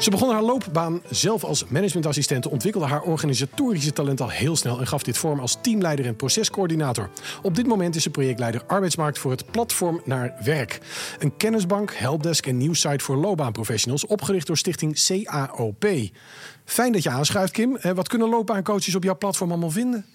Ze begon haar loopbaan zelf als managementassistent, ontwikkelde haar organisatorische talent al heel snel en gaf dit vorm als teamleider en procescoördinator. Op dit moment is ze projectleider arbeidsmarkt voor het platform naar werk. Een kennisbank, helpdesk en nieuwssite voor loopbaanprofessionals, opgericht door stichting CAOP. Fijn dat je aanschuift, Kim. Eh, Wat kunnen loopbaancoaches op jouw platform allemaal vinden?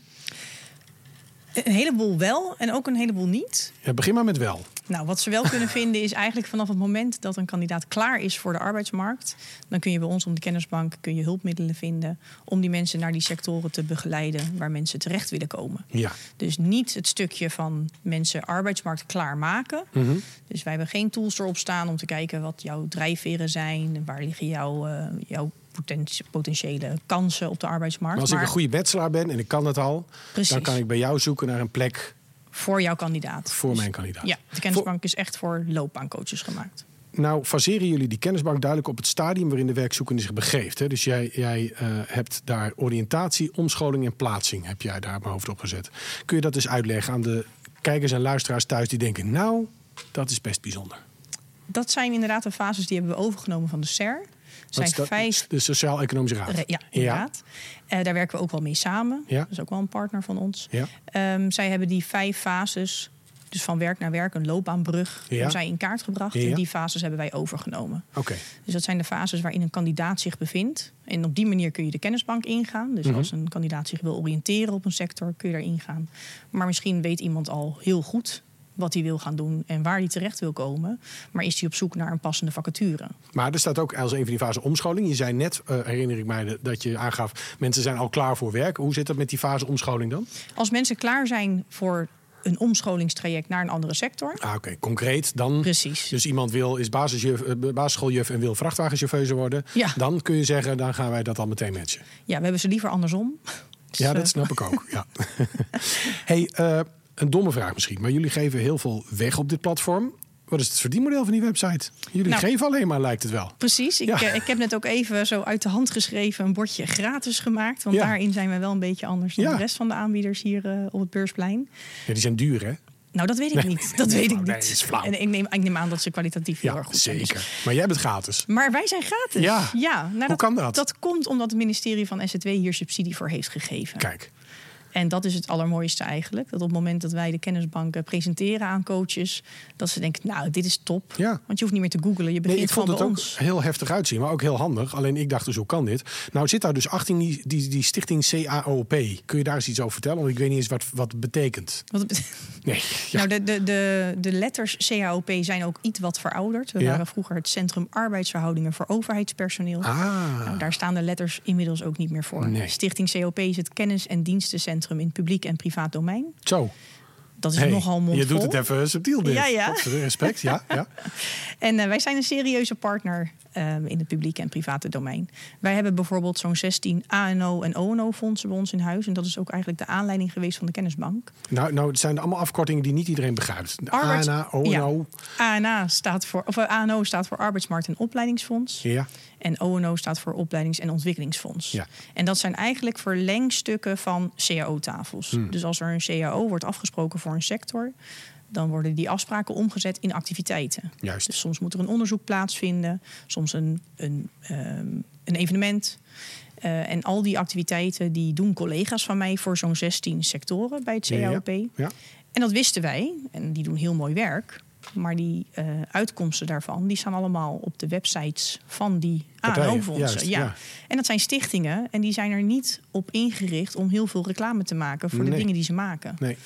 Een heleboel wel en ook een heleboel niet. Ja, begin maar met wel. Nou, wat ze wel kunnen vinden is eigenlijk vanaf het moment dat een kandidaat klaar is voor de arbeidsmarkt, dan kun je bij ons om de kennisbank kun je hulpmiddelen vinden om die mensen naar die sectoren te begeleiden waar mensen terecht willen komen. Ja. Dus niet het stukje van mensen arbeidsmarkt klaarmaken. Mhm. Dus wij hebben geen tools erop staan om te kijken wat jouw drijfveren zijn, waar liggen jouw, eh, jouw poten- potentiële kansen op de arbeidsmarkt. Maar als ik een goede bachelor ben en ik kan het al, Precies. dan kan ik bij jou zoeken naar een plek voor jouw kandidaat. voor Dus- mijn kandidaat. Ja, de kennisbank is echt voor loopbaancoaches gemaakt. Nou, faseren jullie die kennisbank duidelijk op het stadium waarin de werkzoekende zich begeeft. Hè? Dus jij, jij eh, hebt daar oriëntatie, omscholing en plaatsing heb jij daar mijn hoofd op gezet. Kun je dat eens uitleggen aan de kijkers en luisteraars thuis die denken, nou, dat is best bijzonder. Dat zijn inderdaad de fases die hebben we overgenomen van de SER. Zijn dat? vijf. De Sociaal-Economische Raad. Ja, inderdaad. Eh, daar werken we ook wel mee samen. Ja. Dat is ook wel een partner van ons. Ja. Ehm, zij hebben die vijf fases, dus van werk naar werk, een loopbaanbrug, Ja. zij in kaart gebracht. En die fases hebben wij overgenomen. Oké. Dus dat zijn de fases waarin een kandidaat zich bevindt. En op die manier kun je de kennisbank ingaan. Dus Mhm. als een kandidaat zich wil oriënteren op een sector, kun je daar ingaan. Maar misschien weet iemand al heel goed wat hij wil gaan doen en waar hij terecht wil komen. Maar is hij op zoek naar een passende vacature? Maar er staat ook als een van die fase omscholing. Je zei net, eh, herinner ik mij, dat je aangaf, mensen zijn al klaar voor werk. Hoe zit dat met die fase omscholing dan? Als mensen klaar zijn voor een omscholingstraject naar een andere sector. Ah, Oké, concreet dan. Precies. Dus iemand wil, is basisjuf, eh, basisschooljuf en wil vrachtwagenchauffeur worden. Ja. Dan kun je zeggen, dan gaan wij dat al meteen matchen. Ja, we hebben ze liever andersom. Dus, Ja, eh, dat snap ik ook. Ja. hey, eh, een domme vraag misschien, maar jullie geven heel veel weg op dit platform. Wat is het verdienmodel van die website? Jullie Nou- geven alleen maar, lijkt het wel. Precies. Ik, Ja. eh, ik heb net ook even zo uit de hand geschreven een bordje gratis gemaakt. Want Ja. daarin zijn we wel een beetje anders dan Ja. de rest van de aanbieders hier eh, op het beursplein. Ja, die zijn duur, hè? Nou, dat weet ik Nee. niet. Dat weet ik Nee, niet. is flauw. En ik neem, ik neem aan dat ze kwalitatief heel Ja, erg goed zijn. Dus- zeker. Maar jij bent gratis. Maar wij zijn gratis. Ja. nou, Hoe kan dat? Dat komt omdat het ministerie van SZW hier subsidie voor heeft gegeven. Kijk, En dat is het allermooiste eigenlijk. Dat op het moment dat wij de kennisbanken presenteren aan coaches... dat ze denken, nou, dit is top. Ja. Want je hoeft niet meer te googlen. Je begint Nee, ik vond het ook ons. heel heftig uitzien, maar ook heel handig. Alleen ik dacht dus, hoe kan dit? Nou zit daar dus 18 die, die, die stichting CAOP. Kun je daar eens iets over vertellen? Want ik weet niet eens wat, wat het betekent. Wat het Nee, ja. Nou, de, de, de, de letters CAOP zijn ook iets wat verouderd. We Ja. waren vroeger het Centrum Arbeidsverhoudingen voor Overheidspersoneel. ah, Nou, daar staan de letters inmiddels ook niet meer voor. Nee. Stichting COP is het kennis- en dienstencentrum in publiek en privaat domein. zo. Dat is Hey, nogal mondvol. je doet het even subtiel dit. Ja, ja. Respect, ja. ja. En eh, wij zijn een serieuze partner eh, in het publieke en private domein. Wij hebben bijvoorbeeld zo'n 16 ANO- en ONO-fondsen bij ons in huis. En dat is ook eigenlijk de aanleiding geweest van de kennisbank. Nou, nou, het zijn allemaal afkortingen die niet iedereen begrijpt. De Arbeids- ANA, ONO. ANA staat voor, of, eh, ANO staat voor Arbeidsmarkt- en Opleidingsfonds. Ja. En ONO staat voor Opleidings- en Ontwikkelingsfonds. Ja. En dat zijn eigenlijk verlengstukken van CAO-tafels. Hmm. Dus als er een CAO wordt afgesproken voor een sector, dan worden die afspraken omgezet in activiteiten. Juist. Dus soms moet er een onderzoek plaatsvinden, soms een, een, ehm, een evenement. Eh, en al die activiteiten die doen collega's van mij voor zo'n 16 sectoren bij het Ja, ja. CAOP. Ja. En dat wisten wij. En die doen heel mooi werk. Maar die eh, uitkomsten daarvan, die staan allemaal op de websites van die ANO-fondsen. Ja. ja. En dat zijn stichtingen. En die zijn er niet op ingericht om heel veel reclame te maken voor de dingen die ze maken. Nee.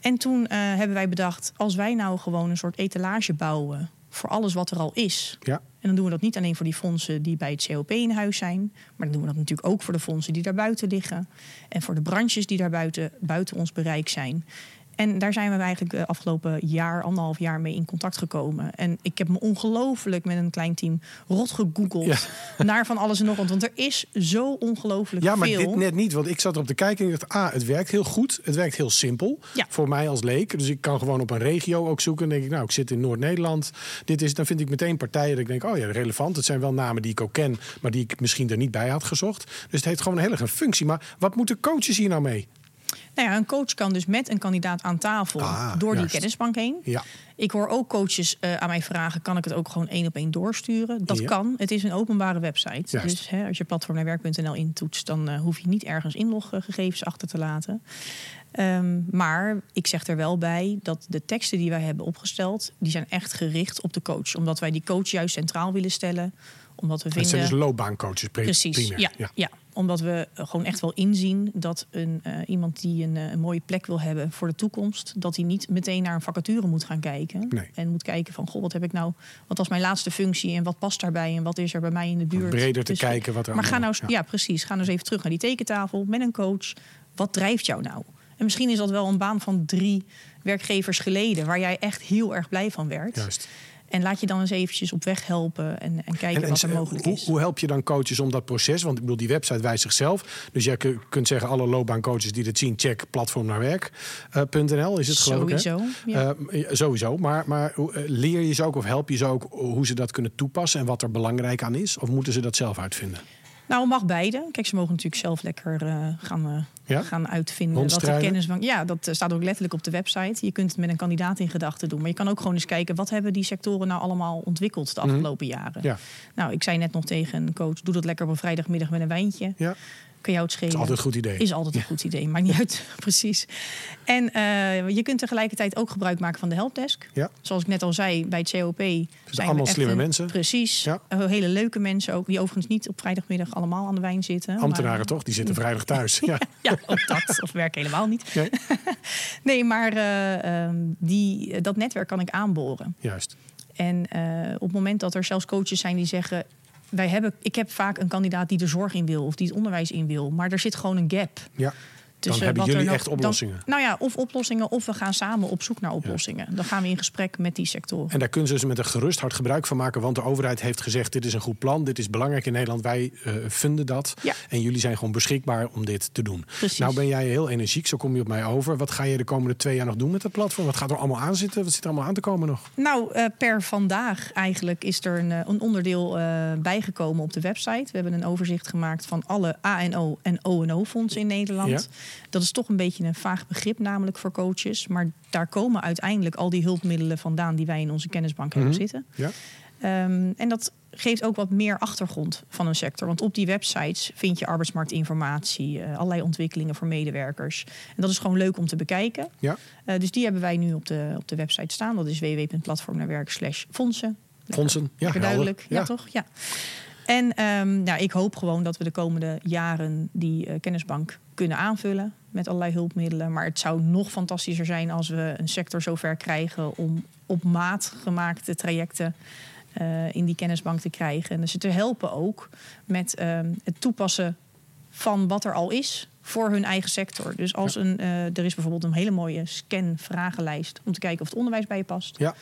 En toen eh, hebben wij bedacht, als wij nou gewoon een soort etalage bouwen voor alles wat er al is. Ja. En dan doen we dat niet alleen voor die fondsen die bij het COP in huis zijn. Maar dan doen we dat natuurlijk ook voor de fondsen die daar buiten liggen. En voor de branches die daar buiten, buiten ons bereik zijn. En daar zijn we eigenlijk de afgelopen jaar, anderhalf jaar mee in contact gekomen. En ik heb me ongelooflijk met een klein team rot gegoogeld naar van alles en nog wat. Want er is zo ongelooflijk Ja, maar veel. dit net niet. Want ik zat erop te kijken en ik dacht... ah, het werkt heel goed. Het werkt heel simpel. Ja. Voor mij als leek. Dus ik kan gewoon op een regio ook zoeken. En denk ik, nou, ik zit in Noord-Nederland. Dit is, dan vind ik meteen partijen dat ik denk... oh ja, relevant. Het zijn wel namen die ik ook ken... maar die ik misschien er niet bij had gezocht. Dus het heeft gewoon een hele een functie. Maar wat moeten coaches hier nou mee? Nou ja, een coach kan dus met een kandidaat aan tafel Ah, door die kennisbank heen. Ja. Ik hoor ook coaches eh, aan mij vragen: kan ik het ook gewoon één op één doorsturen? Dat Ja. kan. Het is een openbare website. Juist. Dus hè, als je platformnaarwerk.nl intoetst, dan eh, hoef je niet ergens inloggegevens achter te laten. Ehm, maar ik zeg er wel bij dat de teksten die wij hebben opgesteld, die zijn echt gericht op de coach. Omdat wij die coach juist centraal willen stellen. Omdat we Het vinden. zijn dus loopbaancoaches pre- Precies, primair. ja, Ja. ja. Omdat we gewoon echt wel inzien dat een, eh, iemand die een, eh, een mooie plek wil hebben voor de toekomst, dat hij niet meteen naar een vacature moet gaan kijken. Nee. En moet kijken van, goh, wat heb ik nou, wat was mijn laatste functie en wat past daarbij en wat is er bij mij in de buurt. Breder te Dus- kijken wat er Maar ga nou, ja. precies, ga nou eens even terug naar die tekentafel met een coach. Wat drijft jou nou? En misschien is dat wel een baan van drie werkgevers geleden, waar jij echt heel erg blij van werd. Juist. En laat je dan eens eventjes op weg helpen en, en kijken En, en wat er eh, mogelijk hoe, is. hoe help je dan coaches om dat proces? Want ik bedoel, die website wijst zichzelf. Dus jij ku- kunt zeggen, alle loopbaancoaches die dit zien, check platform naar werk.nl is het geloof ik. Sowieso, ja. Eh, ja, sowieso. Maar, maar eh, leer je ze ook of help je ze ook hoe ze dat kunnen toepassen en wat er belangrijk aan is? Of moeten ze dat zelf uitvinden? Nou, mag beide. Kijk, ze mogen natuurlijk zelf lekker eh, gaan, eh, Ja? gaan uitvinden wat de van. Ja, dat eh, staat ook letterlijk op de website. Je kunt het met een kandidaat in gedachten doen. Maar je kan ook gewoon eens kijken wat hebben die sectoren nou allemaal ontwikkeld de afgelopen jaren. Mhm. Ja. Nou, ik zei net nog tegen een coach: doe dat lekker op een vrijdagmiddag met een wijntje. Ja, Kan jou het schelen. is altijd een goed idee. Is altijd een goed idee, maakt niet uit. Precies. En eh, je kunt tegelijkertijd ook gebruik maken van de helpdesk. Ja. Zoals ik net al zei, bij het COP zijn we allemaal slimme een- mensen. Precies. Ja. Eh, hele leuke mensen ook. Die overigens niet op vrijdagmiddag allemaal aan de wijn zitten. Ambtenaren maar- toch? Die zitten vrijdag thuis. Ja. Ja, ook dat. Of werken helemaal niet. Nee? Nee, maar eh, ehm, die, dat netwerk kan ik aanboren. Juist. En eh, op het moment dat er zelfs coaches zijn die zeggen... Wij hebben, ik heb vaak een kandidaat die de zorg in wil of die het onderwijs in wil. Maar er zit gewoon een gap. Ja. Tussen hebben wat er jullie nog- echt oplossingen. Dan, nou ja, of oplossingen of we gaan samen op zoek naar oplossingen. Dan gaan we in gesprek met die sectoren. En daar kunnen ze dus met een gerust hart gebruik van maken. Want de overheid heeft gezegd: dit is een goed plan, dit is belangrijk in Nederland. Wij eh, vinden dat. Ja. En jullie zijn gewoon beschikbaar om dit te doen. Precies. Nou ben jij heel energiek, zo kom je op mij over. Wat ga je de komende twee jaar nog doen met dat platform? Wat gaat er allemaal aan zitten? Wat zit er allemaal aan te komen nog? Nou, eh, per vandaag eigenlijk is er een, eh, een onderdeel bijgekomen op de website. We hebben een overzicht gemaakt van alle ANO en ONO-fondsen in Nederland. Ja. Dat is toch een beetje een vaag begrip, namelijk voor coaches. Maar daar komen uiteindelijk al die hulpmiddelen vandaan die wij in onze kennisbank hebben Mhm. zitten. Ja? Ehm, en dat geeft ook wat meer achtergrond van een sector. Want op die websites vind je arbeidsmarktinformatie, eh, allerlei ontwikkelingen voor medewerkers. En dat is gewoon leuk om te bekijken. Ja? Eh, dus die hebben wij nu op de, op de website staan. Dat is www.platformnaarwerk slash fondsen. Fondsen? Ja, duidelijk. Ja, Ja. toch? Ja. En ehm, nou, ik hoop gewoon dat we de komende jaren die eh, kennisbank kunnen aanvullen met allerlei hulpmiddelen. Maar het zou nog fantastischer zijn als we een sector zover krijgen om op maat gemaakte trajecten eh, in die kennisbank te krijgen. En dus ze te helpen ook met ehm, het toepassen van wat er al is voor hun eigen sector. Dus als een, eh, er is bijvoorbeeld een hele mooie scan-vragenlijst om te kijken of het onderwijs bij je past. Ja.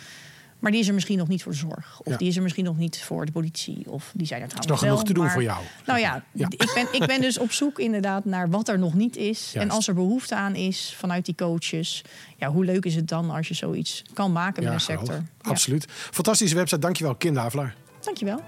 Maar die is er misschien nog niet voor de zorg. Of Ja. die is er misschien nog niet voor de politie. Of die zijn er is trouwens nog genoeg wel, te doen maar- voor jou. Nou ja, Ja. Ik, ben, ik ben dus op zoek inderdaad naar wat er nog niet is. En als er behoefte aan is vanuit die coaches. Ja, hoe leuk is het dan als je zoiets kan maken met een sector. Ja. Absoluut. Fantastische website. Dankjewel, Kim de Havelaar. Dankjewel.